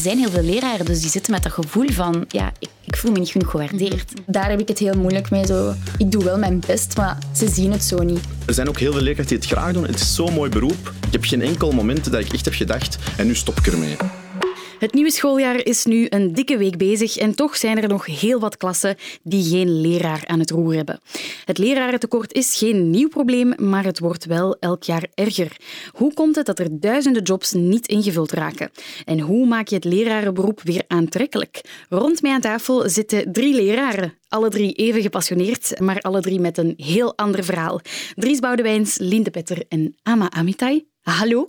zijn heel veel leraren, dus die zitten met dat gevoel van ja, ik, ik voel me niet genoeg gewaardeerd. Daar heb ik het heel moeilijk mee. Zo. Ik doe wel mijn best, maar ze zien het zo niet. Er zijn ook heel veel leerkrachten die het graag doen. Het is zo'n mooi beroep. Ik heb geen enkel moment dat ik echt heb gedacht en nu stop ik ermee. Het nieuwe schooljaar is nu een dikke week bezig en toch zijn er nog heel wat klassen die geen leraar aan het roer hebben. Het lerarentekort is geen nieuw probleem, maar het wordt wel elk jaar erger. Hoe komt het dat er duizenden jobs niet ingevuld raken? En hoe maak je het lerarenberoep weer aantrekkelijk? Rond mij aan tafel zitten drie leraren. Alle drie even gepassioneerd, maar alle drie met een heel ander verhaal. Dries Boudewijns, Linde Petter en Ama Amitai. Hallo.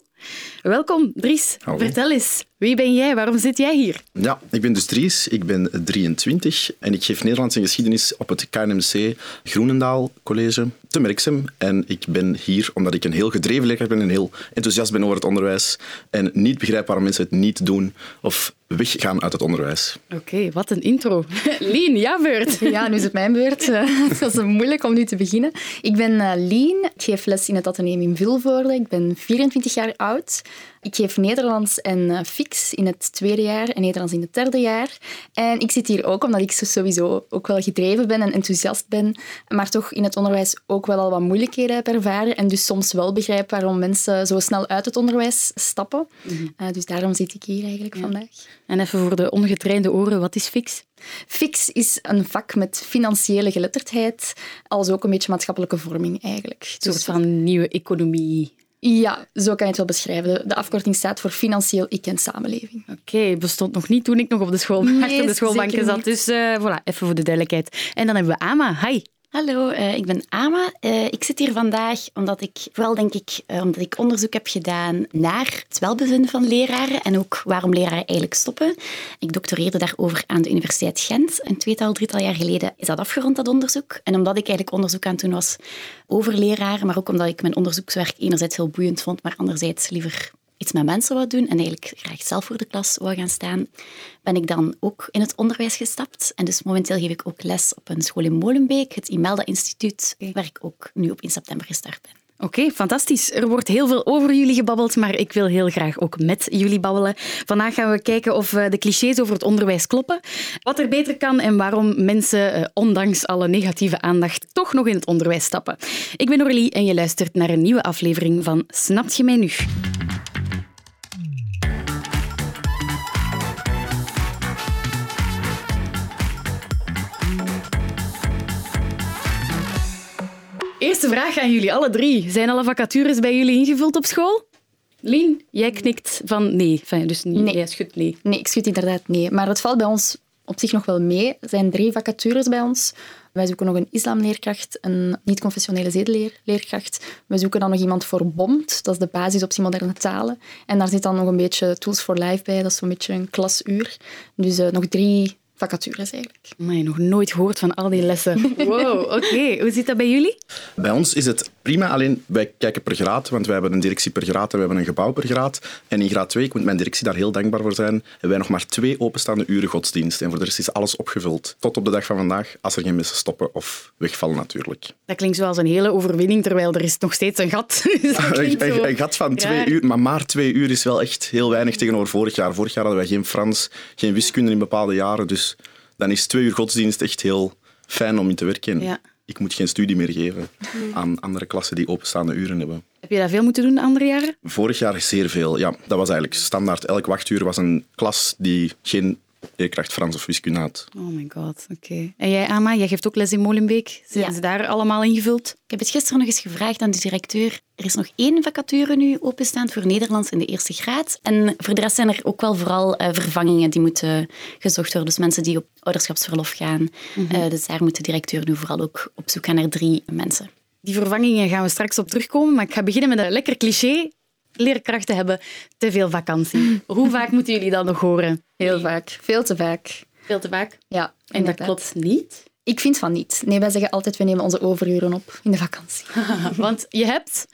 Welkom, Dries. Hallo. Vertel eens, wie ben jij? Waarom zit jij hier? Ja, ik ben dus Dries, ik ben 23 en ik geef Nederlandse geschiedenis op het KNMC Groenendaal College te Merksem. En ik ben hier omdat ik een heel gedreven leraar ben en heel enthousiast ben over het onderwijs en niet begrijp waarom mensen het niet doen of weggaan uit het onderwijs. Oké, wat een intro. Lien, jouw beurt. Ja, nu is het mijn beurt. Het is moeilijk om nu te beginnen. Ik ben eh, Lien. Ik geef les in het ateneum in Vilvoorde. Ik ben 24 jaar oud. Ik geef Nederlands en eh, in het tweede jaar en Nederlands in het derde jaar. En ik zit hier ook omdat ik sowieso ook wel gedreven ben en enthousiast ben, maar toch in het onderwijs ook wel al wat moeilijkheden heb ervaren en dus soms wel begrijp waarom mensen zo snel uit het onderwijs stappen. Eh, dus daarom zit ik hier eigenlijk vandaag. En even voor de ongetrainde oren, wat is fix? Fix is een vak met financiële geletterdheid, als ook een beetje maatschappelijke vorming eigenlijk. Een soort van nieuwe economie. Ja, zo kan je het wel beschrijven. De, de afkorting staat voor Financieel Ik en Samenleving. Oké, bestond nog niet toen ik nog op de school, Nee, achter de schoolbanken zat. Dus eh, voilà, even voor de duidelijkheid. En dan hebben we Ama. Hi. Hallo, eh, ik ben Ama. Eh, ik zit hier vandaag omdat ik, vooral denk ik, eh, omdat ik onderzoek heb gedaan naar het welbevinden van leraren en ook waarom leraren eigenlijk stoppen. Ik doctoreerde daarover aan de Universiteit Gent. Een tweetal, drietal jaar geleden is dat afgerond, dat onderzoek. En omdat ik eigenlijk onderzoek aan het doen was over leraren, maar ook omdat ik mijn onderzoekswerk enerzijds heel boeiend vond, maar anderzijds liever iets met mensen wou doen en eigenlijk graag zelf voor de klas wou gaan staan, ben ik dan ook in het onderwijs gestapt. En dus momenteel geef ik ook les op een school in Molenbeek, het Imelda Instituut, waar ik ook nu op 1 september gestart ben. Oké, fantastisch. Er wordt heel veel over jullie gebabbeld, maar ik wil heel graag ook met jullie babbelen. Vandaag gaan we kijken of eh, de clichés over het onderwijs kloppen, wat er beter kan en waarom mensen, eh, ondanks alle negatieve aandacht, toch nog in het onderwijs stappen. Ik ben Aurélie en je luistert naar een nieuwe aflevering van Snapt je mij nu? Eerste vraag aan jullie, alle drie. Zijn alle vacatures bij jullie ingevuld op school? Lien, jij knikt van nee. Enfin, dus niet, Nee. jij schudt nee. Nee, ik schud inderdaad nee. Maar het valt bij ons op zich nog wel mee. Er zijn drie vacatures bij ons. Wij zoeken nog een islamleerkracht, een niet-confessionele zedeleerkracht. We zoeken dan nog iemand voor BOMT, dat is de basisoptie moderne talen. En daar zit dan nog een beetje Tools for Life bij, dat is zo'n beetje een klasuur. Dus eh, nog drie vacatures eigenlijk. Maar nog nooit gehoord van al die lessen. Wow, oké. Hoe zit dat bij jullie? Bij ons is het prima, alleen wij kijken per graad, want wij hebben een directie per graad en we hebben een gebouw per graad. En in graad 2, ik moet mijn directie daar heel dankbaar voor zijn, hebben wij nog maar twee openstaande uren godsdienst. En voor de rest is alles opgevuld. Tot op de dag van vandaag, als er geen mensen stoppen of wegvallen natuurlijk. Dat klinkt zoals een hele overwinning, terwijl er is nog steeds een gat. Dus Een, gat van twee raar. uur, maar maar twee uur is wel echt heel weinig tegenover vorig jaar. Vorig jaar hadden wij geen Frans, geen wiskunde in bepaalde jaren, dus dan is twee uur godsdienst echt heel fijn om in te werken. Ja. Ik moet geen studie meer geven aan andere klassen die openstaande uren hebben. Heb je dat veel moeten doen de andere jaren? Vorig jaar zeer veel. Ja, dat was eigenlijk standaard. Elk wachtuur was een klas die geen leerkracht Frans of wiskunde had. Oh my god, oké. En jij, Ama, jij geeft ook les in Molenbeek. Zijn Ja. ze daar allemaal ingevuld? Ik heb het gisteren nog eens gevraagd aan de directeur. Er is nog één vacature nu openstaand voor Nederlands in de eerste graad. En voor de rest zijn er ook wel vooral eh, vervangingen die moeten gezocht worden. Dus mensen die op ouderschapsverlof gaan. Eh, dus daar moet de directeur nu vooral ook op zoek gaan naar drie mensen. Die vervangingen gaan we straks op terugkomen, maar ik ga beginnen met een lekker cliché. Leerkrachten hebben te veel vakantie. Hoe vaak moeten jullie dat nog horen? Heel vaak. Veel te vaak. Veel te vaak. Ja, En dat klopt niet. Ik vind van niet. Nee, wij zeggen altijd, we nemen onze overuren op in de vakantie. Want je hebt...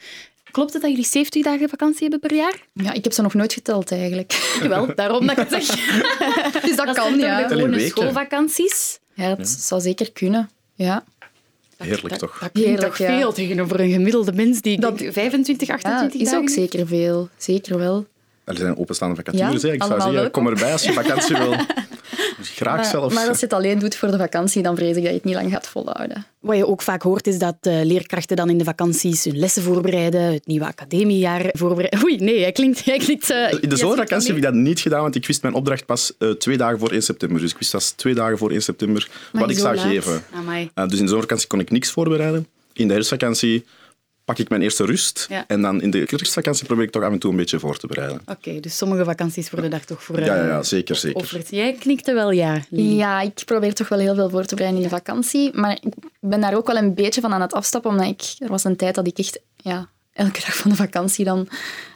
Klopt het dat jullie 70 dagen vakantie hebben per jaar? Ja, ik heb ze nog nooit geteld eigenlijk. Jawel, daarom dat ik het zeg. Dus dat, Dat kan, ja. gewone weken. schoolvakanties? Ja, het zou zeker kunnen. Ja. Heerlijk Dat, toch? dat klinkt Heerlijk, toch ja. veel tegenover een gemiddelde mens die Dat- denk 25, ja, 28 is dagen ook zeker veel. Zeker wel. Er zijn openstaande vacatures. Ja, ik zou zeggen, kom erbij als je vakantie wil. Graag Maar, zelfs. maar als je het alleen doet voor de vakantie, dan vrees ik dat je het niet lang gaat volhouden. Wat je ook vaak hoort is dat eh, leerkrachten dan in de vakanties hun lessen voorbereiden, het nieuwe academiejaar voorbereiden. Oei, nee, hij klinkt... Hij klinkt eh, In de zomervakantie heb ik dat niet gedaan, want ik wist mijn opdracht pas eh, twee dagen voor 1 september. Dus ik wist pas twee dagen voor 1 september Maar wat ik zo zou laat. geven. Dus in de zomervakantie kon ik niks voorbereiden. In de herfstvakantie pak ik mijn eerste rust. Ja. En dan in de kerstvakantie probeer ik toch af en toe een beetje voor te bereiden. Oké, dus sommige vakanties worden daar toch voor Ja, ja, eh, ja zeker, zeker. offerd. Jij knikte wel ja. Ja, ik probeer toch wel heel veel voor te bereiden in de vakantie. Maar ik ben daar ook wel een beetje van aan het afstappen, omdat ik, er was een tijd dat ik echt ja, elke dag van de vakantie dan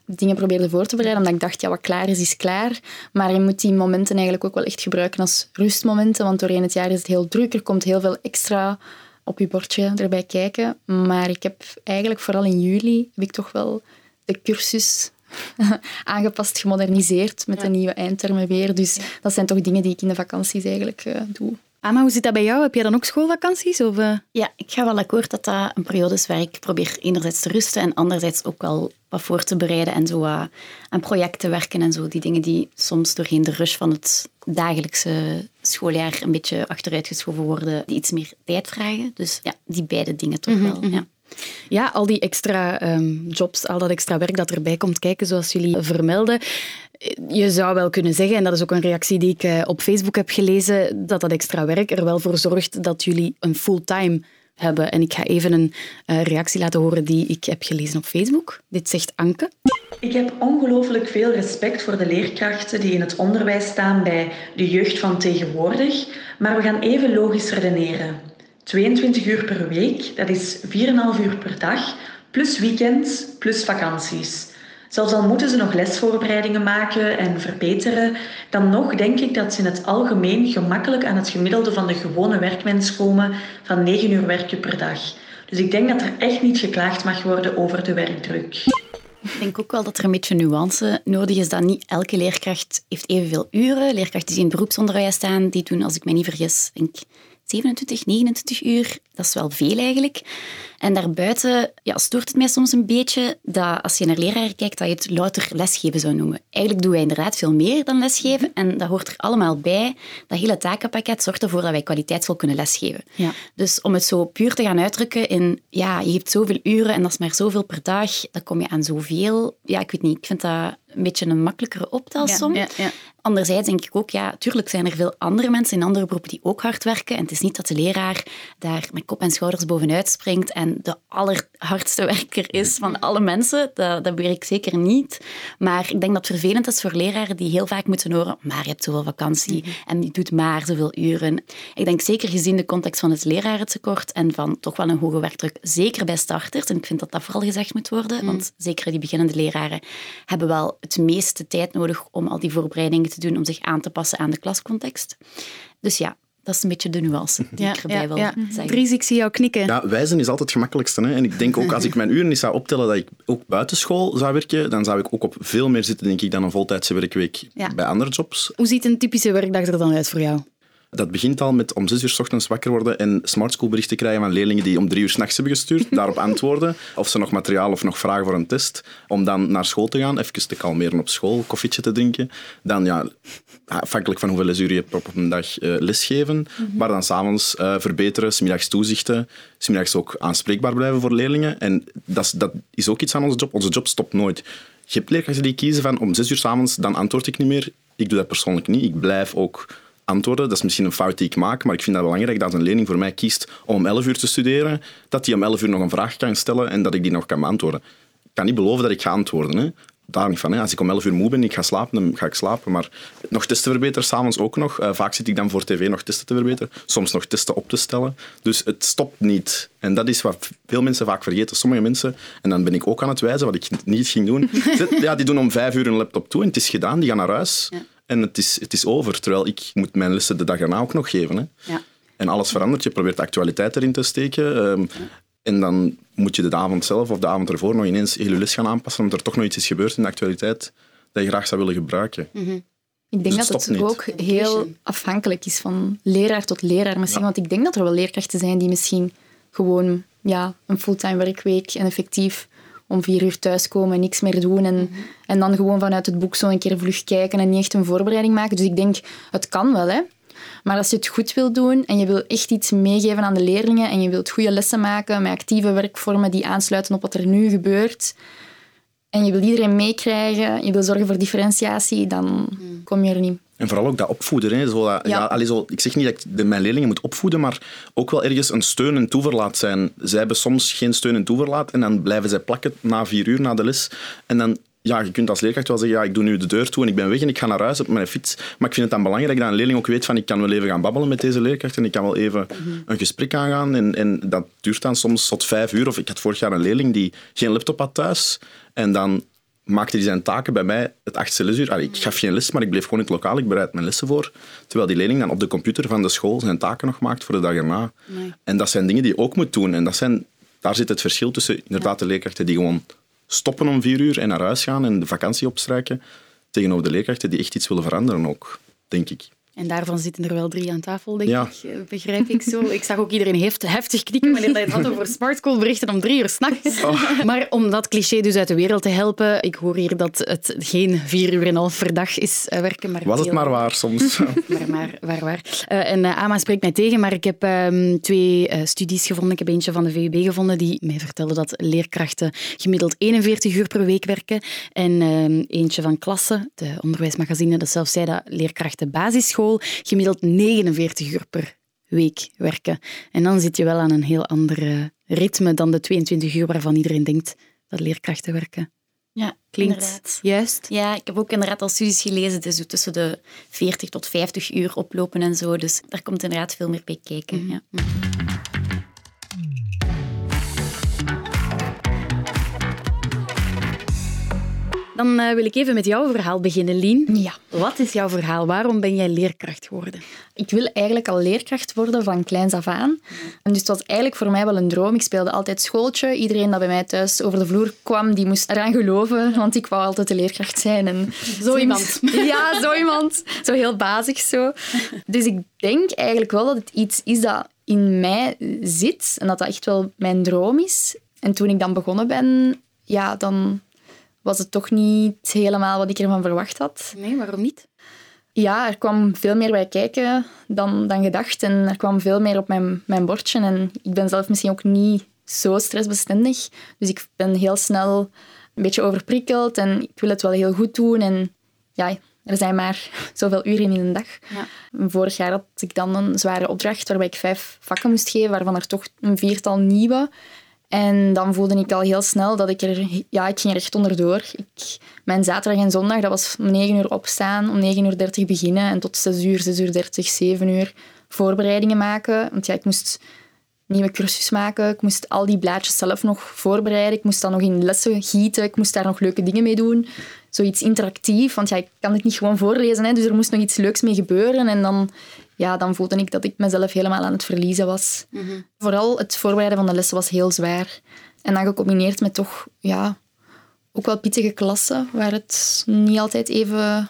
dingen probeerde voor te bereiden. Omdat ik dacht, ja, wat klaar is, is klaar. Maar je moet die momenten eigenlijk ook wel echt gebruiken als rustmomenten, want doorheen het jaar is het heel druk. Er komt heel veel extra op je bordje erbij kijken. Maar ik heb eigenlijk vooral in juli heb ik toch wel de cursus aangepast, gemoderniseerd met de nieuwe eindtermen weer. Dus dat zijn toch dingen die ik in de vakanties eigenlijk eh, doe. Ama, hoe zit dat bij jou? Heb jij dan ook schoolvakanties? Of, eh? Ja, ik ga wel akkoord dat dat een periode is waar ik probeer enerzijds te rusten en anderzijds ook wel wat voor te bereiden en zo aan projecten werken en zo. Die dingen die soms doorheen de rush van het dagelijkse schooljaar een beetje achteruitgeschoven worden, die iets meer tijd vragen. Dus ja, die beide dingen toch wel. Ja. Ja, al die extra ehm, jobs, al dat extra werk dat erbij komt kijken, zoals jullie vermelden. Je zou wel kunnen zeggen, en dat is ook een reactie die ik eh, op Facebook heb gelezen, dat dat extra werk er wel voor zorgt dat jullie een fulltime hebben. En ik ga even een eh, reactie laten horen die ik heb gelezen op Facebook. Dit zegt Anke. Ik heb ongelooflijk veel respect voor de leerkrachten die in het onderwijs staan bij de jeugd van tegenwoordig, maar we gaan even logisch redeneren. 22 uur per week, dat is 4,5 uur per dag, plus weekends, plus vakanties. Zelfs al moeten ze nog lesvoorbereidingen maken en verbeteren, dan nog denk ik dat ze in het algemeen gemakkelijk aan het gemiddelde van de gewone werkmens komen van 9 uur werken per dag. Dus ik denk dat er echt niet geklaagd mag worden over de werkdruk. Ik denk ook wel dat er een beetje nuance nodig is, dat niet elke leerkracht heeft evenveel uren. Leerkrachten die in beroepsonderwijs staan, die doen, als ik me niet vergis, denk 27, 29 uur. Dat is wel veel eigenlijk. En daarbuiten ja, stoort het mij soms een beetje dat als je naar leraren kijkt, dat je het louter lesgeven zou noemen. Eigenlijk doen wij inderdaad veel meer dan lesgeven. En dat hoort er allemaal bij. Dat hele takenpakket zorgt ervoor dat wij kwaliteitsvol kunnen lesgeven. Ja. Dus om het zo puur te gaan uitdrukken in, ja, je hebt zoveel uren en dat is maar zoveel per dag, dan kom je aan zoveel. Ja, ik weet niet, ik vind dat een beetje een makkelijkere optelsom. Ja, ja, ja. Anderzijds denk ik ook, ja, tuurlijk zijn er veel andere mensen in andere beroepen die ook hard werken. En het is niet dat de leraar daar met kop en schouders bovenuit springt en de allerhardste werker is van alle mensen. Dat, dat ik zeker niet. Maar ik denk dat het vervelend is voor leraren die heel vaak moeten horen, maar je hebt zoveel vakantie en je doet maar zoveel uren. Ik denk zeker gezien de context van het lerarentekort en van toch wel een hoge werkdruk, zeker bij starters, en ik vind dat dat vooral gezegd moet worden, want zeker die beginnende leraren hebben wel het meeste tijd nodig om al die voorbereidingen te doen, om zich aan te passen aan de klascontext. Dus ja, dat is een beetje de nuance die ik erbij wil zeggen. Dries, ik zie jou knikken. Ja, wijzen is altijd het gemakkelijkste. Hè? En ik denk ook, als ik mijn uren niet zou optellen dat ik ook buitenschool zou werken, dan zou ik ook op veel meer zitten, denk ik, dan een voltijdse werkweek Ja. bij andere jobs. Hoe ziet een typische werkdag er dan uit voor jou? Dat begint al met om zes uur s ochtends wakker worden en smartschoolberichten krijgen van leerlingen die om drie uur s'nachts hebben gestuurd, daarop antwoorden, of ze nog materiaal of nog vragen voor een test, om dan naar school te gaan, even te kalmeren op school, koffietje te drinken. Dan, ja, afhankelijk van hoeveel lesuren je op een dag, eh, lesgeven, maar dan s'avonds eh verbeteren, smiddags toezichten, smiddags ook aanspreekbaar blijven voor leerlingen. En dat is, dat is ook iets aan onze job. Onze job stopt nooit. Je hebt leerkrachten die kiezen van om zes uur s'avonds, dan antwoord ik niet meer. Ik doe dat persoonlijk niet. Ik blijf ook antwoorden. Dat is misschien een fout die ik maak, maar ik vind dat belangrijk dat als een leerling voor mij kiest om om 11 uur te studeren, dat hij om 11 uur nog een vraag kan stellen en dat ik die nog kan beantwoorden. Ik kan niet beloven dat ik ga antwoorden. Hè. Daar niet van. Hè. Als ik om 11 uur moe ben en ik ga slapen, dan ga ik slapen. Maar nog testen verbeteren, s'avonds ook nog. Eh, vaak zit ik dan voor tv nog testen te verbeteren. Soms nog testen op te stellen. Dus het stopt niet. En dat is wat veel mensen vaak vergeten. Sommige mensen, en dan ben ik ook aan het wijzen, wat ik niet ging doen. Ja, die doen om vijf uur een laptop toe en het is gedaan. Die gaan naar huis. En het is, het is over. Terwijl ik moet mijn lessen de dag erna ook nog geven. Hè. Ja. En alles verandert. Je probeert de actualiteit erin te steken. ehm, En dan moet je de avond zelf of de avond ervoor nog ineens heel je les gaan aanpassen, omdat er toch nog iets is gebeurd in de actualiteit dat je graag zou willen gebruiken. Ik denk Dus dat het ook heel afhankelijk is van leraar tot leraar misschien. Want ik denk dat er wel leerkrachten zijn die misschien gewoon ja, een fulltime werkweek en effectief om vier uur thuiskomen, niks meer doen en, en dan gewoon vanuit het boek zo een keer vlug kijken en niet echt een voorbereiding maken. Dus ik denk, het kan wel, hè. Maar als je het goed wilt doen en je wil echt iets meegeven aan de leerlingen en je wilt goede lessen maken met actieve werkvormen die aansluiten op wat er nu gebeurt en je wil iedereen meekrijgen, je wil zorgen voor differentiatie, dan kom je er niet. En vooral ook dat opvoeden. Hè. Zo dat, ja. Ja. zo, ik zeg niet dat ik de, mijn leerlingen moet opvoeden, maar ook wel ergens een steun en toeverlaat zijn. Zij hebben soms geen steun en toeverlaat en dan blijven zij plakken na vier uur na de les. En dan, ja, je kunt als leerkracht wel zeggen, ja, ik doe nu de deur toe en ik ben weg en ik ga naar huis op mijn fiets. Maar ik vind het dan belangrijk dat een leerling ook weet van, ik kan wel even gaan babbelen met deze leerkracht en ik kan wel even een gesprek aangaan. En, en dat duurt dan soms tot vijf uur. Of ik had vorig jaar een leerling die geen laptop had thuis. En dan maakte hij zijn taken bij mij het achtste lesuur. Allee, ik gaf geen les, maar ik bleef gewoon in het lokaal. Ik bereid mijn lessen voor. Terwijl die leerling dan op de computer van de school zijn taken nog maakt voor de dag erna. En dat zijn dingen die je ook moet doen. En dat zijn, daar zit het verschil tussen inderdaad de leerkrachten die gewoon stoppen om vier uur en naar huis gaan en de vakantie opstrijken, tegenover de leerkrachten die echt iets willen veranderen ook, denk ik. En daarvan zitten er wel drie aan tafel, denk Ja. ik. Eh, Begrijp ik zo. Ik zag ook iedereen heft- heftig knikken wanneer hij het had over smartschool berichten om drie uur s'nachts. Oh. Maar om dat cliché dus uit de wereld te helpen, ik hoor hier dat het geen vier uur en een half per dag is eh, werken, maar Was het maar waar soms. maar, maar, waar, waar. Eh, en Ama spreekt mij tegen, maar ik heb ehm, twee studies gevonden. Ik heb eentje van de VUB gevonden die mij vertelde dat leerkrachten gemiddeld 41 uur per week werken. En ehm, eentje van Klasse, de onderwijsmagazine, dat zelfs zei dat leerkrachten basisschool gemiddeld 49 uur per week werken. En dan zit je wel aan een heel ander ritme dan de 22 uur waarvan iedereen denkt dat leerkrachten werken. Ja, Klinkt inderdaad. juist. Ja, ik heb ook inderdaad al studies gelezen, dus zo tussen de 40 tot 50 uur oplopen en zo. Dus daar komt inderdaad veel meer bij kijken. Ja. Dan eh, wil ik even met jouw verhaal beginnen, Lien. Ja. Wat is jouw verhaal? Waarom ben jij leerkracht geworden? Ik wil eigenlijk al leerkracht worden van kleins af aan. En dus het was eigenlijk voor mij wel een droom. Ik speelde altijd schooltje. Iedereen dat bij mij thuis over de vloer kwam, die moest eraan geloven, want ik wou altijd de leerkracht zijn. En Zo iemand. Ja, zo iemand. Zo heel bazig zo. Dus ik denk eigenlijk wel dat het iets is dat in mij zit en dat dat echt wel mijn droom is. En toen ik dan begonnen ben, ja, dan was het toch niet helemaal wat ik ervan verwacht had. Nee, waarom niet? Ja, er kwam veel meer bij kijken dan, dan gedacht. En er kwam veel meer op mijn, mijn bordje. En ik ben zelf misschien ook niet zo stressbestendig. Dus ik ben heel snel een beetje overprikkeld. En ik wil het wel heel goed doen. En ja, er zijn maar zoveel uren in een dag. Ja. Vorig jaar had ik dan een zware opdracht waarbij ik vijf vakken moest geven, waarvan er toch een viertal nieuwe. En dan voelde ik al heel snel dat ik er... Ja, ik ging er echt onderdoor. Ik, mijn zaterdag en zondag, dat was om 9 uur opstaan, om 9 uur 30 beginnen en tot 6 uur, 6 uur 30, 7 uur voorbereidingen maken. Want ja, ik moest nieuwe cursus maken. Ik moest al die blaadjes zelf nog voorbereiden. Ik moest dan nog in lessen gieten. Ik moest daar nog leuke dingen mee doen. Zoiets interactief, want ja, ik kan het niet gewoon voorlezen. Hè, dus er moest nog iets leuks mee gebeuren. En dan, ja, dan voelde ik dat ik mezelf helemaal aan het verliezen was. Vooral het voorbereiden van de lessen was heel zwaar. En dan gecombineerd met toch ja, ook wel pittige klassen, waar het niet altijd even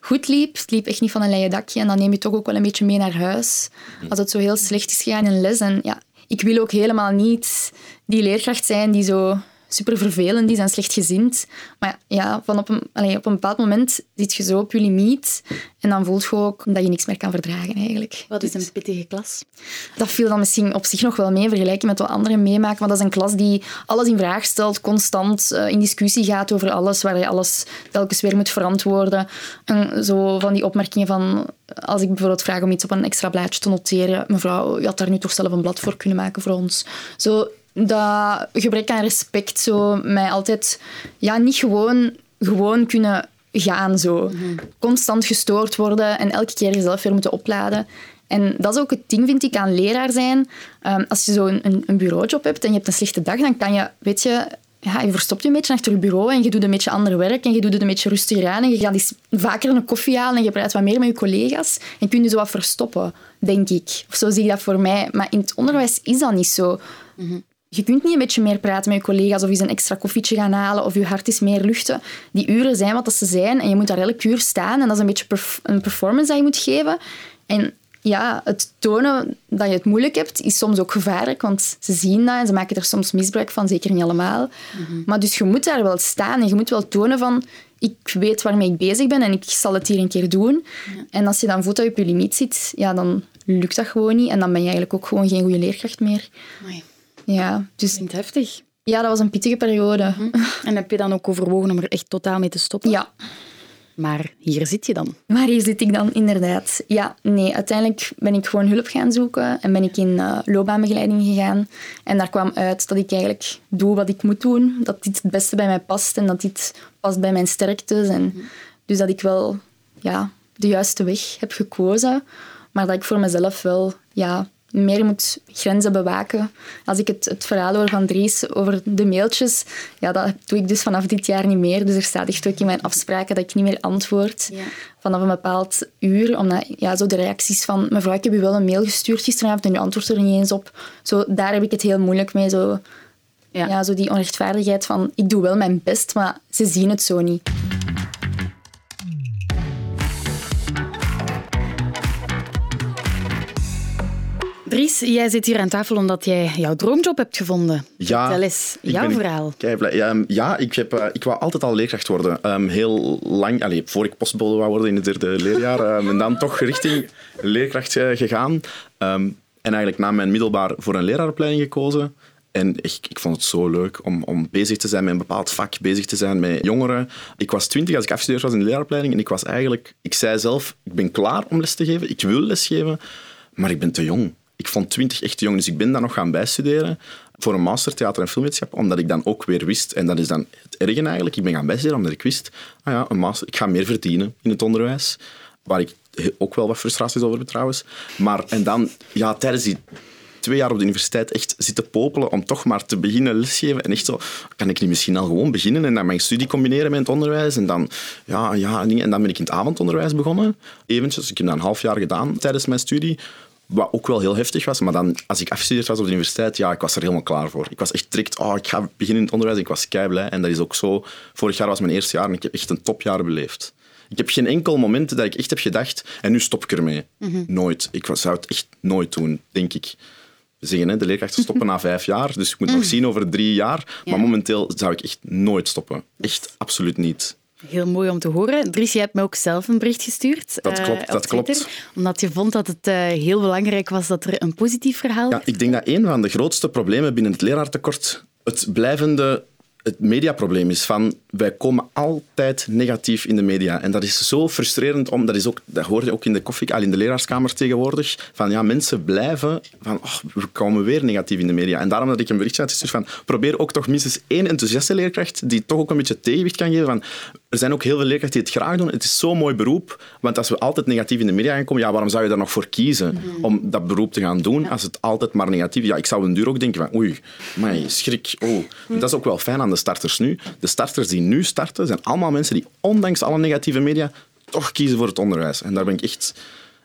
goed liep. Het liep echt niet van een leien dakje. En dan neem je toch ook wel een beetje mee naar huis. Als het zo heel slecht is gegaan in les. En ja, ik wil ook helemaal niet die leerkracht zijn die zo super vervelend is en slechtgezind. Maar ja, van op, een, allee, op een bepaald moment zit je zo op je limiet. En dan voelt je ook dat je niks meer kan verdragen eigenlijk. Wat is een pittige klas? Dat viel dan misschien op zich nog wel mee, vergelijken met wat anderen meemaken. Want dat is een klas die alles in vraag stelt, constant eh, in discussie gaat over alles, waar je alles telkens weer moet verantwoorden. En zo van die opmerkingen van, als ik bijvoorbeeld vraag om iets op een extra blaadje te noteren, mevrouw, je had daar nu toch zelf een blad voor kunnen maken voor ons. Zo, dat gebrek aan respect, zo mij altijd ja, niet gewoon, gewoon kunnen gaan. Zo. Constant gestoord worden en elke keer jezelf weer moeten opladen. En dat is ook het ding, vind ik, aan leraar zijn. Ehm, als je zo een, een, bureaujob hebt en je hebt een slechte dag, dan kan je, weet je, ja, je verstopt je een beetje achter je bureau en je doet een beetje ander werk en je doet het een beetje rustiger aan en je gaat eens vaker een koffie halen en je praat wat meer met je collega's en kun je zo wat verstoppen, denk ik. Of zo zie ik dat voor mij. Maar in het onderwijs is dat niet zo. Je kunt niet een beetje meer praten met je collega's of eens een extra koffietje gaan halen of je hart is meer luchten. Die uren zijn wat dat ze zijn en je moet daar elk uur staan en dat is een beetje perf- een performance dat je moet geven. En ja, het tonen dat je het moeilijk hebt, is soms ook gevaarlijk, want ze zien dat en ze maken er soms misbruik van, zeker niet allemaal. Maar dus je moet daar wel staan en je moet wel tonen van ik weet waarmee ik bezig ben en ik zal het hier een keer doen. En als je dan voelt dat je op je limiet zit, ja, dan lukt dat gewoon niet en dan ben je eigenlijk ook gewoon geen goede leerkracht meer. Amai, Ja, dus klinkt heftig. ja, dat was een pittige periode. En heb je dan ook overwogen om er echt totaal mee te stoppen? Ja, Maar hier zit je dan. Maar hier zit ik dan inderdaad. Ja, nee, uiteindelijk ben ik gewoon hulp gaan zoeken en ben ik in eh, loopbaanbegeleiding gegaan. En daar kwam uit dat ik eigenlijk doe wat ik moet doen, dat dit het beste bij mij past en dat dit past bij mijn sterktes. En dus dat ik wel ja, de juiste weg heb gekozen, maar dat ik voor mezelf wel ja, meer moet grenzen bewaken. Als ik het, het verhaal hoor van Dries over de mailtjes, ja, dat doe ik dus vanaf dit jaar niet meer. Dus er staat echt ook in mijn afspraken dat ik niet meer antwoord Ja. vanaf een bepaald uur. Omdat ja, zo de reacties van mevrouw, ik heb u wel een mail gestuurd gisteravond en u antwoordt er niet eens op. Zo, daar heb ik het heel moeilijk mee. Zo, Ja. ja. zo die onrechtvaardigheid van ik doe wel mijn best, maar ze zien het zo niet. Jij zit hier aan tafel omdat jij jouw droomjob hebt gevonden. Ja, Vertel eens, jouw ben verhaal. Ja, ehm, ja ik, heb, eh, ik wou altijd al leerkracht worden. Ehm, heel lang, allee, voor ik postbode wou worden in het derde leerjaar. ehm, en dan toch richting leerkracht eh, gegaan. En eigenlijk na mijn middelbaar voor een leraaropleiding gekozen. En ik, ik vond het zo leuk om, om bezig te zijn met een bepaald vak, bezig te zijn met jongeren. Ik was twintig als ik afgestudeerd was in de leraaropleiding. En ik was eigenlijk, ik zei zelf, ik ben klaar om les te geven. Ik wil lesgeven, maar ik ben te jong. Ik vond 20 echt te jong, dus ik ben dan nog gaan bijstuderen voor een master theater en filmwetenschap, omdat ik dan ook weer wist, en dat is dan het erge eigenlijk, ik ben gaan bijstuderen omdat ik wist, ah ja, een master, ik ga meer verdienen in het onderwijs, waar ik ook wel wat frustraties over heb trouwens. Maar, en dan, ja, tijdens die twee jaar op de universiteit echt zitten popelen om toch maar te beginnen lesgeven. En echt zo, kan ik niet misschien al gewoon beginnen en dan mijn studie combineren met het onderwijs? En dan, ja, ja, en dan ben ik in het avondonderwijs begonnen. Eventjes, ik heb dat een half jaar gedaan tijdens mijn studie. Wat ook wel heel heftig was, maar dan, als ik afgestudeerd was op de universiteit, ja, ik was er helemaal klaar voor. Ik was echt direct, oh, ik ga beginnen in het onderwijs. Ik was kei blij. En dat is ook zo. Vorig jaar was mijn eerste jaar en ik heb echt een topjaar beleefd. Ik heb geen enkel moment dat ik echt heb gedacht, en nu stop ik ermee. Nooit. Ik zou het echt nooit doen, denk ik. We zeggen, hè, de leerkrachten stoppen na vijf jaar, dus ik moet nog zien over drie jaar. Maar momenteel zou ik echt nooit stoppen. Echt absoluut niet. Heel mooi om te horen. Dries, jij hebt me ook zelf een bericht gestuurd. Dat eh, klopt, op dat klopt. Omdat je vond dat het eh, heel belangrijk was dat er een positief verhaal Ja, ik denk dat een van de grootste problemen binnen het leraartekort het blijvende het mediaprobleem is van wij komen altijd negatief in de media. En dat is zo frustrerend, om, dat, is ook, dat hoor je ook in de koffie, al in de leraarskamer tegenwoordig, van ja, mensen blijven van oh, we komen weer negatief in de media. En daarom dat ik een berichtje had gestuurd van probeer ook toch minstens één enthousiaste leerkracht die toch ook een beetje tegenwicht kan geven van er zijn ook heel veel leerkrachten die het graag doen. Het is zo'n mooi beroep, want als we altijd negatief in de media gaan komen, ja, waarom zou je daar nog voor kiezen om dat beroep te gaan doen als het altijd maar negatief is? Ja, ik zou een duur ook denken van oei, maar schrik. Oh. Dat is ook wel fijn aan de starters nu. De starters die nu starten, zijn allemaal mensen die ondanks alle negatieve media toch kiezen voor het onderwijs. En daar ben ik echt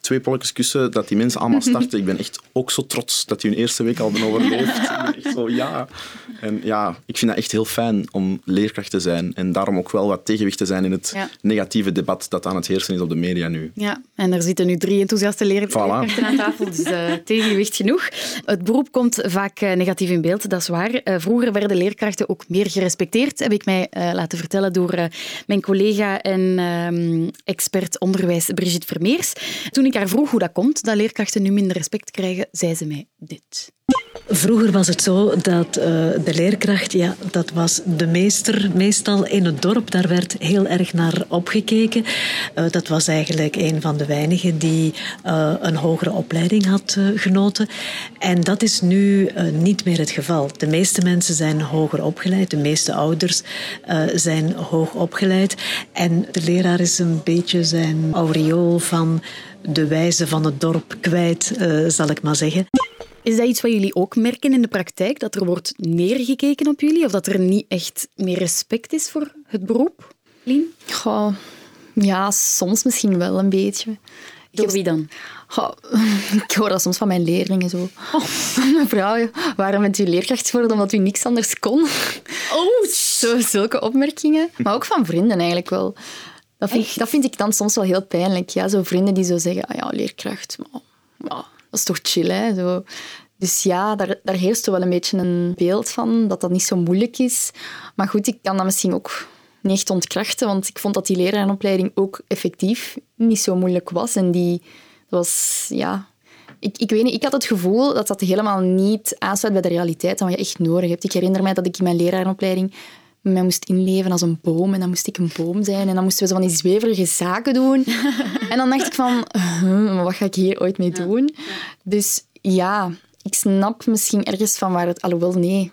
twee polletjes kussen dat die mensen allemaal starten. Ik ben echt ook zo trots dat die hun eerste week al hebben overleefd. Ik ben echt zo, ja. En ja, ik vind dat echt heel fijn om leerkracht te zijn. En daarom ook wel wat tegenwicht te zijn in het Ja. negatieve debat dat aan het heersen is op de media nu. Ja, en er zitten nu drie enthousiaste leer- leerkrachten aan tafel, dus eh, tegenwicht genoeg. Het beroep komt vaak eh, negatief in beeld, dat is waar. Eh, vroeger werden leerkrachten ook meer gerespecteerd, heb ik mij laten vertellen door mijn collega en ehm, expert onderwijs Brigitte Vermeers. Toen ik haar vroeg hoe dat komt, dat leerkrachten nu minder respect krijgen, zei ze mij dit. Vroeger was het zo dat eh, de leerkracht, ja, dat was de meester, meestal in het dorp. Daar werd heel erg naar opgekeken. Eh, dat was eigenlijk een van de weinigen die eh, een hogere opleiding had genoten. En dat is nu niet meer het geval. De meeste mensen zijn hoger opgeleid. De meeste ouders zijn hoog opgeleid. En de leraar is een beetje zijn aureool van de wijze van het dorp kwijt, zal ik maar zeggen. Is dat iets wat jullie ook merken in de praktijk, dat er wordt neergekeken op jullie, of dat er niet echt meer respect is voor het beroep? Lien? Goh, ja, soms misschien wel een beetje. Door wie dan? Goh, ik hoor dat soms van mijn leerlingen zo. Oh, mevrouw, waarom bent u leerkracht geworden omdat u niks anders kon? Oh, zo, zulke opmerkingen. Maar ook van vrienden eigenlijk wel. Dat vind, dat vind ik dan soms wel heel pijnlijk. Ja, zo vrienden die zo zeggen, ah ja, leerkracht. Maar dat is toch chill, hè? Zo. Dus ja, daar, daar heerst wel een beetje een beeld van, dat dat niet zo moeilijk is. Maar goed, ik kan dat misschien ook niet echt ontkrachten, want ik vond dat die lerarenopleiding ook effectief niet zo moeilijk was. En die was, ja... Ik, ik weet niet, ik had het gevoel dat dat helemaal niet aansluit bij de realiteit wat je echt nodig hebt. Ik herinner mij dat ik in mijn lerarenopleiding mij moest inleven als een boom. En dan moest ik een boom zijn. En dan moesten we zo van die zweverige zaken doen. en dan dacht ik van, huh, wat ga ik hier ooit mee doen? Dus ja, ik snap misschien ergens van waar het... Alhoewel, nee.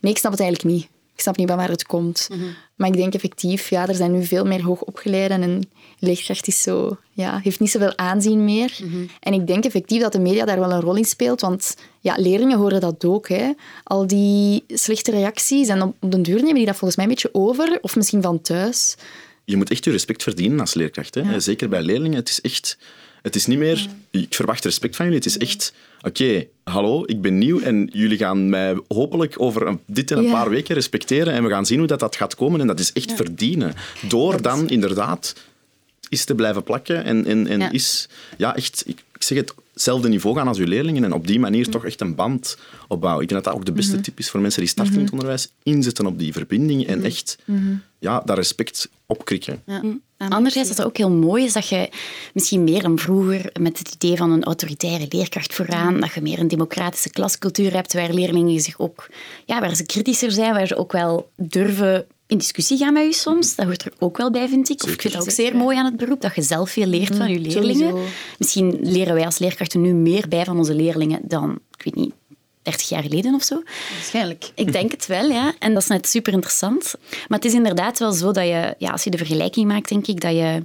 Nee, ik snap het eigenlijk niet. Ik snap niet van waar het komt. Mhm. Maar ik denk effectief, ja, er zijn nu veel meer hoogopgeleiden en leerkracht is zo, ja, heeft niet zoveel aanzien meer. Mhm. En ik denk effectief dat de media daar wel een rol in speelt, want ja, leerlingen horen dat ook. Hè. Al die slechte reacties en op, op den duur nemen die dat volgens mij een beetje over, of misschien van thuis. Je moet echt je respect verdienen als leerkracht. Hè? Zeker bij leerlingen. Het is echt... Het is niet meer, ik verwacht respect van jullie. Het is echt, oké, hallo, ik ben nieuw en jullie gaan mij hopelijk over een- dit en een Ja. paar weken respecteren en we gaan zien hoe dat, dat gaat komen. En dat is echt verdienen. Door dan inderdaad is te blijven plakken en, en, en Ja. is, ja, echt, ik, ik zeg het, hetzelfde niveau gaan als uw leerlingen en op die manier toch echt een band opbouwen. Ik denk dat dat ook de beste tip is voor mensen die starten in het onderwijs. Inzetten op die verbinding en echt ja, dat respect opkrikken. Ja. Anderzijds, wat ook heel mooi is, dat je misschien meer dan vroeger met het idee van een autoritaire leerkracht vooraan, dat je meer een democratische klascultuur hebt, waar leerlingen zich ook, ja, waar ze kritischer zijn, waar ze ook wel durven in discussie gaan met je soms. Dat hoort er ook wel bij, vind ik. Of ik vind dat ook zeer mooi aan het beroep, dat je zelf veel leert van je leerlingen. Misschien leren wij als leerkrachten nu meer bij van onze leerlingen dan, ik weet niet, 30 jaar geleden of zo. Waarschijnlijk. Ik denk het wel, ja. En dat is net super interessant. Maar het is inderdaad wel zo dat je, ja, als je de vergelijking maakt, denk ik, dat je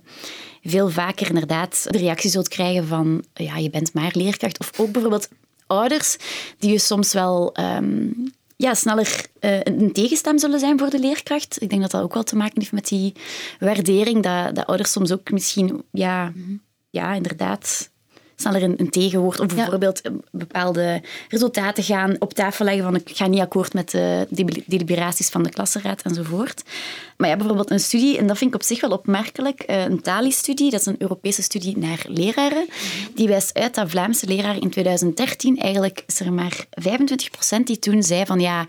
veel vaker inderdaad de reactie zult krijgen van ja, je bent maar leerkracht. Of ook bijvoorbeeld ouders die je soms wel ehm, ja, sneller eh, een tegenstem zullen zijn voor de leerkracht. Ik denk dat dat ook wel te maken heeft met die waardering, dat, dat ouders soms ook misschien, ja, ja inderdaad sneller een, een tegenwoord. Of bijvoorbeeld eh, bepaalde resultaten gaan op tafel leggen van ik ga niet akkoord met de deli- deliberaties van de klassenraad enzovoort. Maar ja, bijvoorbeeld een studie, en dat vind ik op zich wel opmerkelijk, eh, een TALI-studie, dat is een Europese studie naar leraren, die wijst uit dat Vlaamse leraren in 2013, eigenlijk is er maar 25% die toen zei van ja,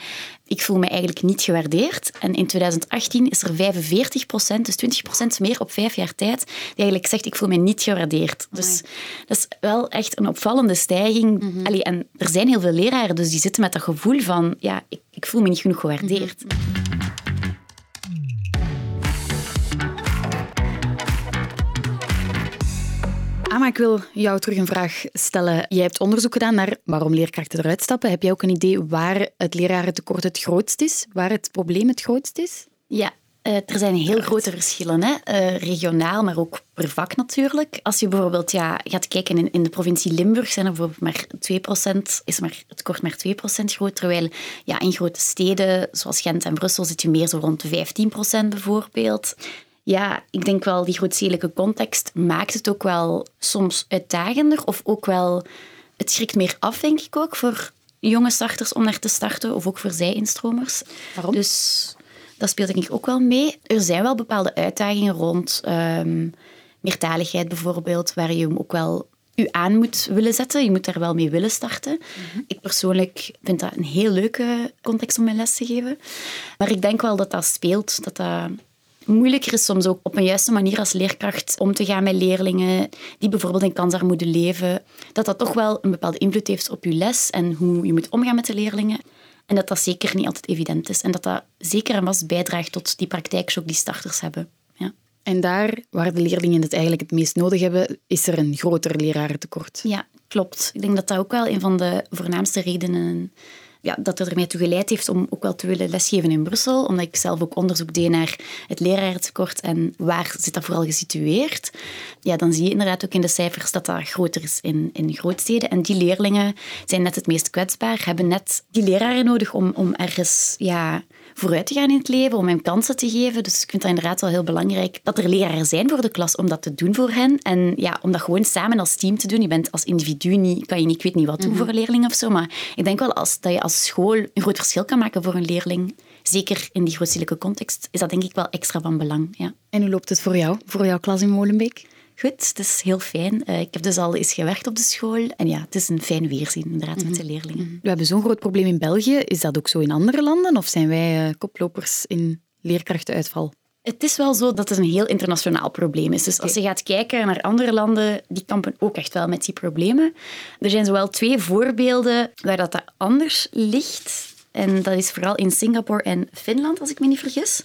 ik voel me eigenlijk niet gewaardeerd. En in 2018 is er 45%, dus 20% meer op vijf jaar tijd, die eigenlijk zegt ik voel me niet gewaardeerd. Dus dat is wel echt een opvallende stijging. Allee, en er zijn heel veel leraren, dus die zitten met dat gevoel van ja, ik, ik voel me niet genoeg gewaardeerd. Ama, ik wil jou terug een vraag stellen. Jij hebt onderzoek gedaan naar waarom leerkrachten eruit stappen. Heb jij ook een idee waar het lerarentekort het grootst is? Waar het probleem het grootst is? Ja, eh, er zijn heel grote verschillen, hè? Eh, regionaal, maar ook per vak natuurlijk. Als je bijvoorbeeld ja, gaat kijken in, in de provincie Limburg, zijn er bijvoorbeeld maar 2%, is maar, het tekort maar 2% groot. Terwijl ja, in grote steden, zoals Gent en Brussel, zit je meer zo rond de 15% bijvoorbeeld. Ja, ik denk wel, die grootstedelijke context maakt het ook wel soms uitdagender. Of ook wel, het schrikt meer af, denk ik ook, voor jonge starters om naar te starten. Of ook voor zij-instromers. Waarom? Dus dat speelt denk ik ook wel mee. Er zijn wel bepaalde uitdagingen rond ehm, meertaligheid bijvoorbeeld, waar je ook wel u aan moet willen zetten. Je moet daar wel mee willen starten. Ik persoonlijk vind dat een heel leuke context om mijn les te geven. Maar ik denk wel dat dat speelt, dat dat moeilijker is soms ook op een juiste manier als leerkracht om te gaan met leerlingen die bijvoorbeeld in kansarmoede leven. Dat dat toch wel een bepaalde invloed heeft op je les en hoe je moet omgaan met de leerlingen. En dat dat zeker niet altijd evident is. En dat dat zeker en vast bijdraagt tot die praktijkshock die starters hebben. Ja. En daar, waar de leerlingen het eigenlijk het meest nodig hebben, is er een groter lerarentekort. Ja, klopt. Ik denk dat dat ook wel een van de voornaamste redenen ja, dat er ermee toe geleid heeft om ook wel te willen lesgeven in Brussel. Omdat ik zelf ook onderzoek deed naar het lerarentekort en waar zit dat vooral gesitueerd. Ja, dan zie je inderdaad ook in de cijfers dat dat groter is in, in grootsteden. En die leerlingen zijn net het meest kwetsbaar, hebben net die leraren nodig om, om ergens ja, vooruit te gaan in het leven, om hen kansen te geven. Dus ik vind dat inderdaad wel heel belangrijk dat er leraren zijn voor de klas om dat te doen voor hen. En ja, om dat gewoon samen als team te doen. Je bent als individu niet, kan je niet, ik weet niet wat doen voor een leerling of zo, maar ik denk wel als, dat je als school een groot verschil kan maken voor een leerling. Zeker in die grootstedelijke context is dat denk ik wel extra van belang. Ja. En hoe loopt het voor jou, voor jouw klas in Molenbeek? Goed. Het is heel fijn. Eh, ik heb dus al eens gewerkt op de school. En ja, het is een fijn weerzien, inderdaad, met de Mhm. leerlingen. We hebben zo'n groot probleem in België. Is dat ook zo in andere landen? Of zijn wij eh, koplopers in leerkrachtenuitval? Het is wel zo dat het een heel internationaal probleem is. Dus als je gaat kijken naar andere landen, die kampen ook echt wel met die problemen. Er zijn zowel twee voorbeelden waar dat, dat anders ligt. En dat is vooral in Singapore en Finland, als ik me niet vergis.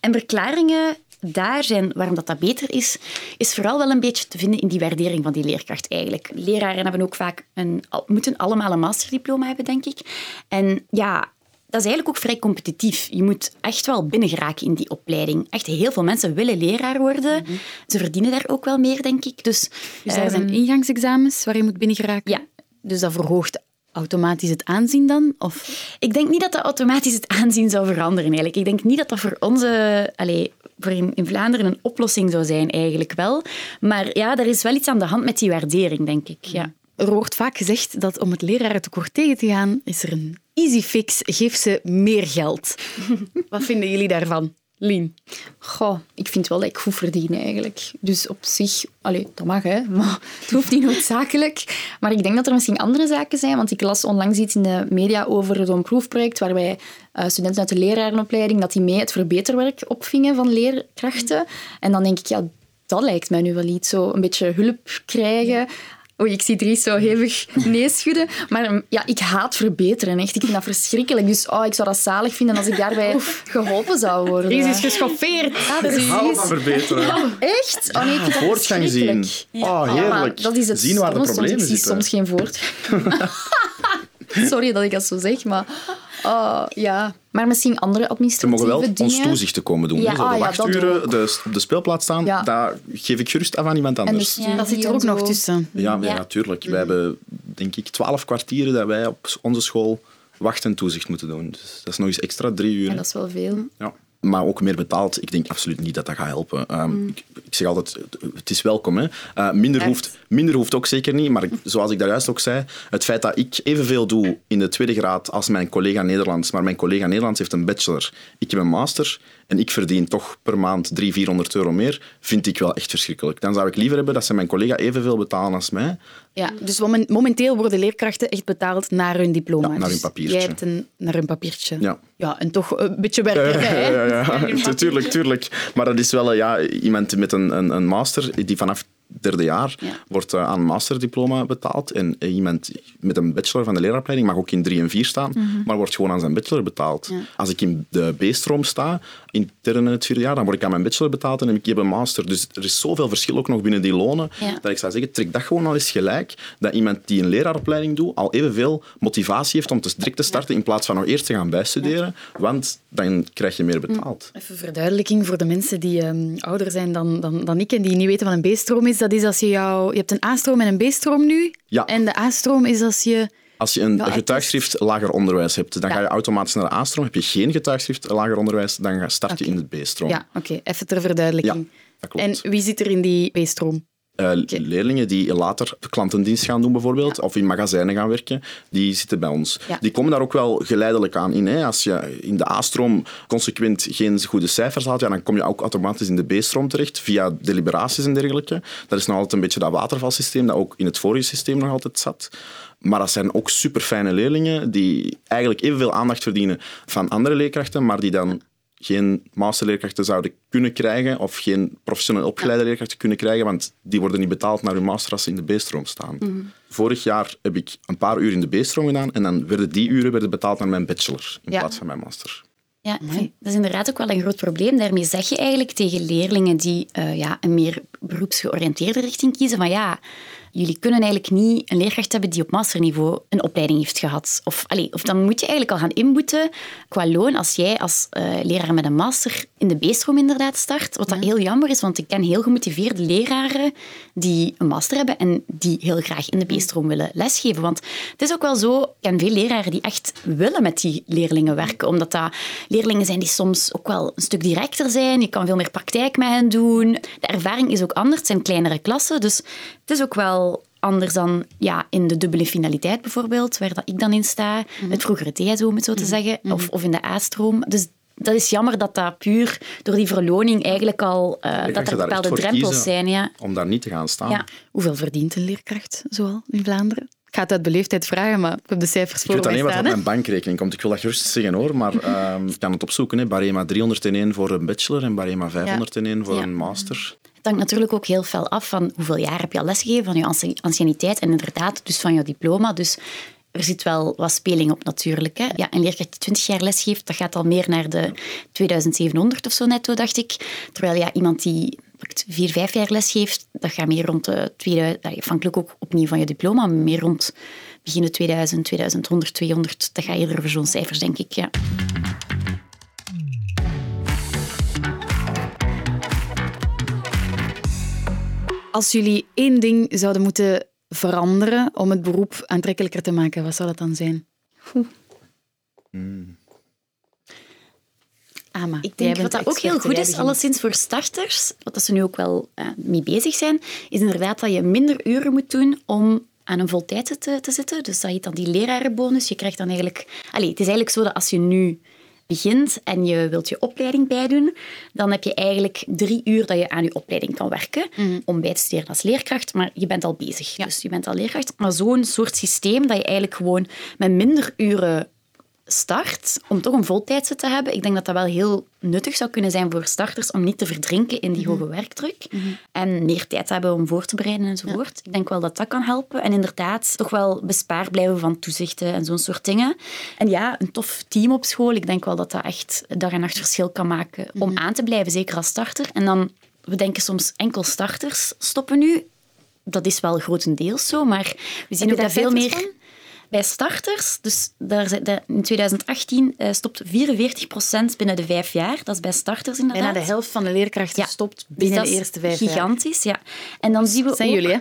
En verklaringen daar zijn waarom dat, dat beter is, is vooral wel een beetje te vinden in die waardering van die leerkracht eigenlijk. Leraren hebben ook vaak een, moeten allemaal een masterdiploma hebben, denk ik. En ja, dat is eigenlijk ook vrij competitief. Je moet echt wel binnengeraken in die opleiding. Echt heel veel mensen willen leraar worden. Ze verdienen daar ook wel meer, denk ik. Dus, Dus daar zijn ehm, ingangsexamens waar je moet binnengeraken? Ja. Dus dat verhoogt automatisch het aanzien dan? Of... Ik denk niet dat dat automatisch het aanzien zou veranderen. Eigenlijk. Ik denk niet dat dat voor onze... Allez, voor in, in Vlaanderen een oplossing zou zijn, eigenlijk wel. Maar ja, er is wel iets aan de hand met die waardering, denk ik. Ja. Er wordt vaak gezegd dat om het lerarentekort tegen te gaan, is er een easy fix. Geef ze meer geld. Wat vinden jullie daarvan? Lien? Goh, ik vind wel dat ik goed verdien eigenlijk. Dus op zich, allee, dat mag hè, maar het hoeft niet noodzakelijk. Maar ik denk dat er misschien andere zaken zijn, want ik las onlangs iets in de media over zo'n proefproject waarbij eh, studenten uit de lerarenopleiding dat die mee het verbeterwerk opvingen van leerkrachten. En dan denk ik, ja, dat lijkt mij nu wel iets, zo een beetje hulp krijgen. Oei, ik zie Dries zo hevig neeschudden. Maar mm, ja, ik haat verbeteren. Echt. Ik vind dat verschrikkelijk. Dus oh, ik zou dat zalig vinden als ik daarbij geholpen zou worden. Dries is geschoffeerd. Ah. Hou van verbeteren. Echt? Oh nee, ik vind dat Voortgang zien. verschrikkelijk. Oh, Ah, heerlijk. dat is het Zien waar de soms- problemen Ik zie zitten. soms geen voortgang. Sorry dat ik dat zo zeg, maar... Oh, ja. Maar misschien andere Ze administratieve mogen wel dingen. ons toezicht te komen doen. Ja, ah, de dat wachturen, de, op de speelplaats staan, Ja. dat geef ik gerust af aan iemand En anders. dus Ja, Dat zit er ook nog tussen. Ja, ja. Ja. natuurlijk. Wij hebben, denk ik, twaalf kwartieren dat wij op onze school wacht en toezicht moeten doen. Dus dat is nog eens extra drie uur. Ja, dat is wel veel. Ja. Maar ook meer betaald. Ik denk absoluut niet dat dat gaat helpen. Ehm, ik, ik zeg altijd, het- is welkom. Hè. Eh, minder, Echt? hoeft, minder hoeft ook zeker niet. Maar zoals ik daar juist ook zei, het feit dat ik evenveel doe in de tweede graad als mijn collega Nederlands, maar mijn collega Nederlands heeft een bachelor, ik heb een master en ik verdien toch per maand 300, 400 euro meer, vind ik wel echt verschrikkelijk. Dan zou ik liever hebben dat ze mijn collega evenveel betalen als mij. Ja, dus momen- momenteel worden leerkrachten echt betaald naar hun diploma. Ja, naar hun Dus papiertje. Jij hebt een, naar hun papiertje. Ja. Ja, en toch een beetje werken. Ja, ja, ja. tuurlijk, tuurlijk. Maar dat is wel eh, ja, iemand met een, een, een master die vanaf derde jaar Ja. wordt eh, aan een masterdiploma betaald. En eh, iemand met een bachelor van de leraaropleiding mag ook in 3 en 4 staan, maar wordt gewoon aan zijn bachelor betaald. Als ik in de B-stroom sta, intern in het vierde jaar, dan word ik aan mijn bachelor betaald en ik heb een master. Dus er is zoveel verschil ook nog binnen die lonen, Ja. dat ik zou zeggen, trek dat gewoon al eens gelijk, dat iemand die een leraaropleiding doet, al evenveel motivatie heeft om te direct te starten in plaats van nog eerst te gaan bijstuderen, want dan krijg je meer betaald. Even verduidelijking voor de mensen die ehm, ouder zijn dan, dan, dan ik en die niet weten wat een B-stroom is. Dat is als je jou... Je hebt een A-stroom en een B-stroom nu. Ja. En de A-stroom is als je... Als je een getuigschrift lager onderwijs hebt, dan Ja. ga je automatisch naar de A-stroom. Heb je geen getuigschrift lager onderwijs, dan start je in de B-stroom. Ja, oké. Even ter verduidelijking. Ja, dat klopt. En wie zit er in die B-stroom? Eh, Leerlingen die later klantendienst gaan doen, bijvoorbeeld, of in magazijnen gaan werken, die zitten bij ons. Ja. Die komen daar ook wel geleidelijk aan in. Hè. Als je in de A-stroom consequent geen goede cijfers haalt, ja, dan kom je ook automatisch in de B-stroom terecht, via deliberaties en dergelijke. Dat is nog altijd een beetje dat watervalsysteem dat ook in het vorige systeem nog altijd zat. Maar dat zijn ook superfijne leerlingen die eigenlijk evenveel aandacht verdienen van andere leerkrachten, maar die dan geen masterleerkrachten zouden kunnen krijgen of geen professioneel opgeleide leerkrachten kunnen krijgen, want die worden niet betaald naar hun master als ze in de B-stroom staan. Vorig jaar heb ik een paar uur in de B-stroom gedaan en dan werden die uren werden betaald naar mijn bachelor in Ja. plaats van mijn master. Ja, ik vind- dat is inderdaad ook wel een groot probleem. Daarmee zeg je eigenlijk tegen leerlingen die eh, ja, een meer beroepsgeoriënteerde richting kiezen, van ja, jullie kunnen eigenlijk niet een leerkracht hebben die op masterniveau een opleiding heeft gehad. Of, allee, of dan moet je eigenlijk al gaan inboeten qua loon als jij als eh, leraar met een master in de B-stroom inderdaad start. Wat dat heel jammer is, want ik ken heel gemotiveerde leraren die een master hebben en die heel graag in de B-stroom willen lesgeven. Want het is ook wel zo, ik ken veel leraren die echt willen met die leerlingen werken, omdat dat leerlingen zijn die soms ook wel een stuk directer zijn. Je kan veel meer praktijk met hen doen. De ervaring is ook anders, het zijn kleinere klassen, dus het is ook wel anders dan ja, in de dubbele finaliteit bijvoorbeeld, waar dat ik dan in sta. Het vroegere TSO, om het zo te zeggen, of, of in de A-stroom. Dus dat is jammer dat dat puur door die verloning eigenlijk al... Uh, dat er bepaalde drempels zijn. Ja. Om daar niet te gaan staan. Ja. Hoeveel verdient een leerkracht zoal in Vlaanderen? Ik ga het uit beleefdheid vragen, maar ik heb de cijfers voor Ik weet alleen wat op mijn bankrekening komt. Ik wil dat gerust zeggen hoor, maar uh, ik kan het opzoeken. Hè. Barema 301 voor een bachelor en Barema 501 voor een master. Het hangt natuurlijk ook heel veel af van hoeveel jaar heb je al lesgegeven, van je anciëniteit en inderdaad dus van je diploma. Dus er zit wel wat speling op natuurlijk. Hè. Ja, een leerkracht die 20 jaar les geeft, dat gaat al meer naar de 2700 of zo netto, dacht ik. Terwijl ja, iemand die vier, vijf jaar les geeft, dat gaat meer rond de 2000, afhankelijk ook opnieuw van je diploma, meer rond begin 2000, 2100, 200. Dat ga je er zo'n cijfers, denk ik. Ja. Als jullie één ding zouden moeten veranderen om het beroep aantrekkelijker te maken, wat zou dat dan zijn? Hmm. Ama, ik denk wat dat ook heel goed is, alleszins voor starters, wat ze nu ook wel uh, mee bezig zijn, is inderdaad dat je minder uren moet doen om aan een voltijdse te, te zitten. Dus dat heet dan die lerarenbonus. Je krijgt dan eigenlijk... Allee, het is eigenlijk zo dat als je nu begint en je wilt je opleiding bijdoen, dan heb je eigenlijk drie uur dat je aan je opleiding kan werken mhm. om bij te studeren als leerkracht. Maar je bent al bezig, dus je bent al leerkracht. Maar zo'n soort systeem dat je eigenlijk gewoon met minder uren start, om toch een voltijdse te hebben, ik denk dat dat wel heel nuttig zou kunnen zijn voor starters om niet te verdrinken in die mhm. hoge werkdruk mhm. en meer tijd te hebben om voor te bereiden enzovoort. Ik denk wel dat dat kan helpen. En inderdaad, toch wel bespaard blijven van toezichten en zo'n soort dingen. En ja, een tof team op school. Ik denk wel dat dat echt dag en nacht verschil kan maken om mhm. aan te blijven, zeker als starter. En dan, we denken soms enkel starters stoppen nu. Dat is wel grotendeels zo, maar we zien ook dat veel meer bij starters, dus daar, in 2018 uh, stopt 44% binnen de vijf jaar. Dat is bij starters inderdaad. Bijna de helft van de leerkrachten stopt dus binnen de eerste vijf gigantisch, jaar. Gigantisch, ja. En dan zien we zijn ook, jullie, hè?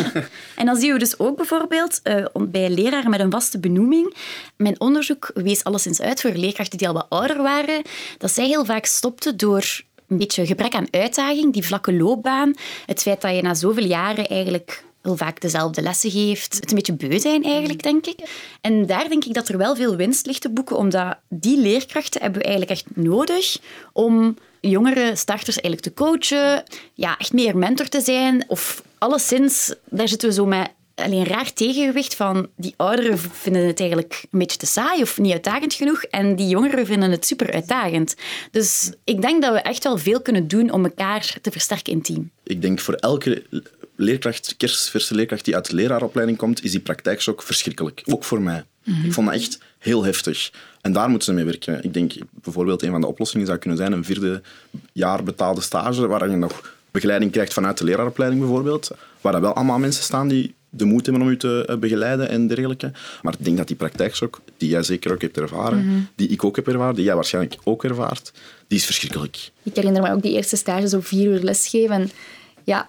en dan zien we dus ook bijvoorbeeld uh, bij leraren met een vaste benoeming. Mijn onderzoek wees alleszins uit voor leerkrachten die al wat ouder waren, dat zij heel vaak stopten door een beetje gebrek aan uitdaging, die vlakke loopbaan. Het feit dat je na zoveel jaren eigenlijk heel vaak dezelfde lessen geeft. Het een beetje beu zijn eigenlijk, denk ik. En daar denk ik dat er wel veel winst ligt te boeken, omdat die leerkrachten hebben we eigenlijk echt nodig om jongere starters eigenlijk te coachen, ja, echt meer mentor te zijn. Of alleszins, daar zitten we zo met alleen raar tegengewicht van die ouderen vinden het eigenlijk een beetje te saai of niet uitdagend genoeg en die jongeren vinden het super uitdagend. Dus ik denk dat we echt wel veel kunnen doen om elkaar te versterken in team. Ik denk voor elke leerkracht, kerstverse leerkracht die uit de leraaropleiding komt, is die praktijkshock verschrikkelijk. Ook voor mij. Ik vond dat echt heel heftig. En daar moeten ze mee werken. Ik denk bijvoorbeeld een van de oplossingen zou kunnen zijn een vierde jaar betaalde stage, waar je nog begeleiding krijgt vanuit de leraaropleiding bijvoorbeeld. Waar wel allemaal mensen staan die de moed hebben om u te eh, begeleiden en dergelijke. Maar ik denk dat die praktijkshock, die jij zeker ook hebt ervaren, mhm. die ik ook heb ervaren, die jij waarschijnlijk ook ervaart, die is verschrikkelijk. Ik herinner me ook die eerste stage zo vier uur lesgeven. En ja,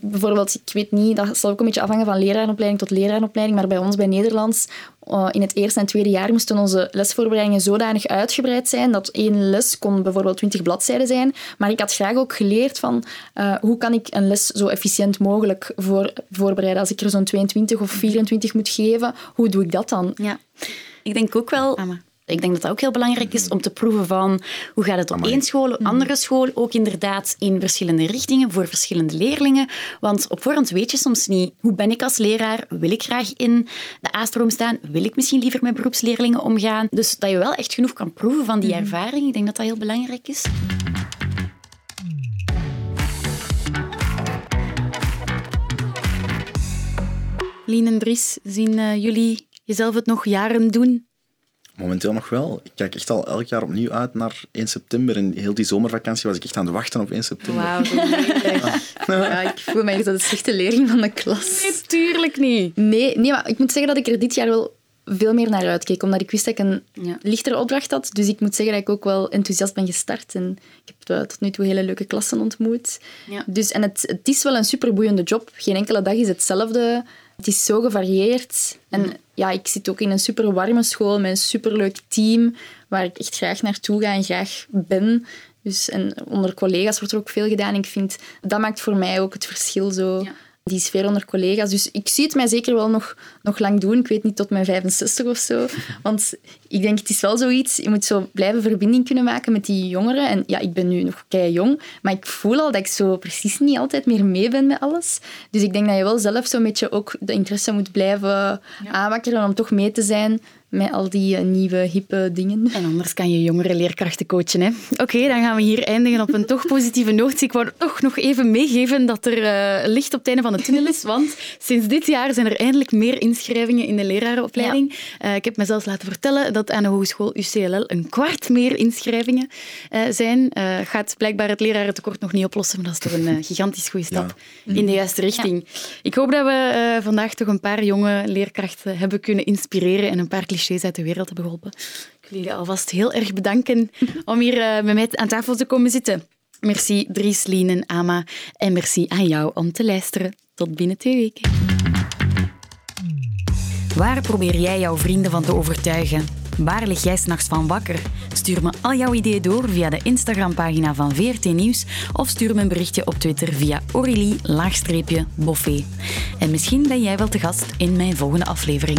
bijvoorbeeld, ik weet niet, dat zal ook een beetje afhangen van leraaropleiding tot leraaropleiding, maar bij ons bij Nederlands, uh, in het eerste en tweede jaar moesten onze lesvoorbereidingen zodanig uitgebreid zijn dat één les kon bijvoorbeeld 20 bladzijden zijn. Maar ik had graag ook geleerd van uh, hoe kan ik een les zo efficiënt mogelijk voor, voorbereiden. Als ik er zo'n 22 of 24 moet geven, hoe doe ik dat dan? Ja. Ik denk ook wel... Ik denk dat dat ook heel belangrijk is om te proeven van hoe gaat het op één school, op andere school, ook inderdaad in verschillende richtingen voor verschillende leerlingen. Want op voorhand weet je soms niet hoe ben ik als leraar, wil ik graag in de A-stroom staan, wil ik misschien liever met beroepsleerlingen omgaan. Dus dat je wel echt genoeg kan proeven van die mhm. ervaring, ik denk dat dat heel belangrijk is. Lien en Dries, zien uh, jullie jezelf het nog jaren doen? Momenteel nog wel. Ik kijk echt al elk jaar opnieuw uit naar 1 september. En heel die zomervakantie was ik echt aan het wachten op 1 september. Wauw, ja, ik voel mij echt de slechte leerling van de klas. Nee, tuurlijk niet. Nee, nee, maar ik moet zeggen dat ik er dit jaar wel veel meer naar uitkeek. Omdat ik wist dat ik een ja. lichtere opdracht had. Dus ik moet zeggen dat ik ook wel enthousiast ben gestart. En ik heb tot nu toe hele leuke klassen ontmoet. Ja. Dus, en het, het is wel een superboeiende job. Geen enkele dag is hetzelfde. Het is zo gevarieerd. En ja, ik zit ook in een super warme school met een superleuk team waar ik echt graag naartoe ga en graag ben. Dus, en onder collega's wordt er ook veel gedaan. Ik vind, dat maakt voor mij ook het verschil zo. die sfeer onder collega's. Dus ik zie het mij zeker wel nog, nog lang doen. Ik weet niet tot mijn 65 of zo. Want ik denk, het is wel zoiets, je moet zo blijven verbinding kunnen maken met die jongeren. En ja, ik ben nu nog kei jong, maar ik voel al dat ik zo precies niet altijd meer mee ben met alles. Dus ik denk dat je wel zelf zo'n beetje ook de interesse moet blijven ja. aanwakkeren om toch mee te zijn met al die eh, nieuwe, hippe dingen. En anders kan je jongere leerkrachten coachen. Hè? Oké, dan gaan we hier eindigen op een toch positieve noot. Ik wou toch nog even meegeven dat er uh, licht op het einde van de tunnel is, want sinds dit jaar zijn er eindelijk meer inschrijvingen in de lerarenopleiding. Ja. Uh, ik heb mezelf laten vertellen dat aan de Hogeschool UCLL een kwart meer inschrijvingen zijn. gaat blijkbaar het lerarentekort nog niet oplossen, maar dat is toch een gigantisch goede stap ja. in de juiste richting. Ja. Ik hoop dat we vandaag toch een paar jonge leerkrachten hebben kunnen inspireren en een paar clichés clichés uit de wereld hebben geholpen. Ik wil jullie alvast heel erg bedanken om hier uh, met mij aan tafel te komen zitten. Merci Dries, Lien en Ama. En merci aan jou om te luisteren. Tot binnen twee weken. Waar probeer jij jouw vrienden van te overtuigen? Waar lig jij s'nachts van wakker? Stuur me al jouw ideeën door via de Instagram-pagina van VRT Nieuws of stuur me een berichtje op Twitter via Aurélie-Boffé. En misschien ben jij wel te gast in mijn volgende aflevering.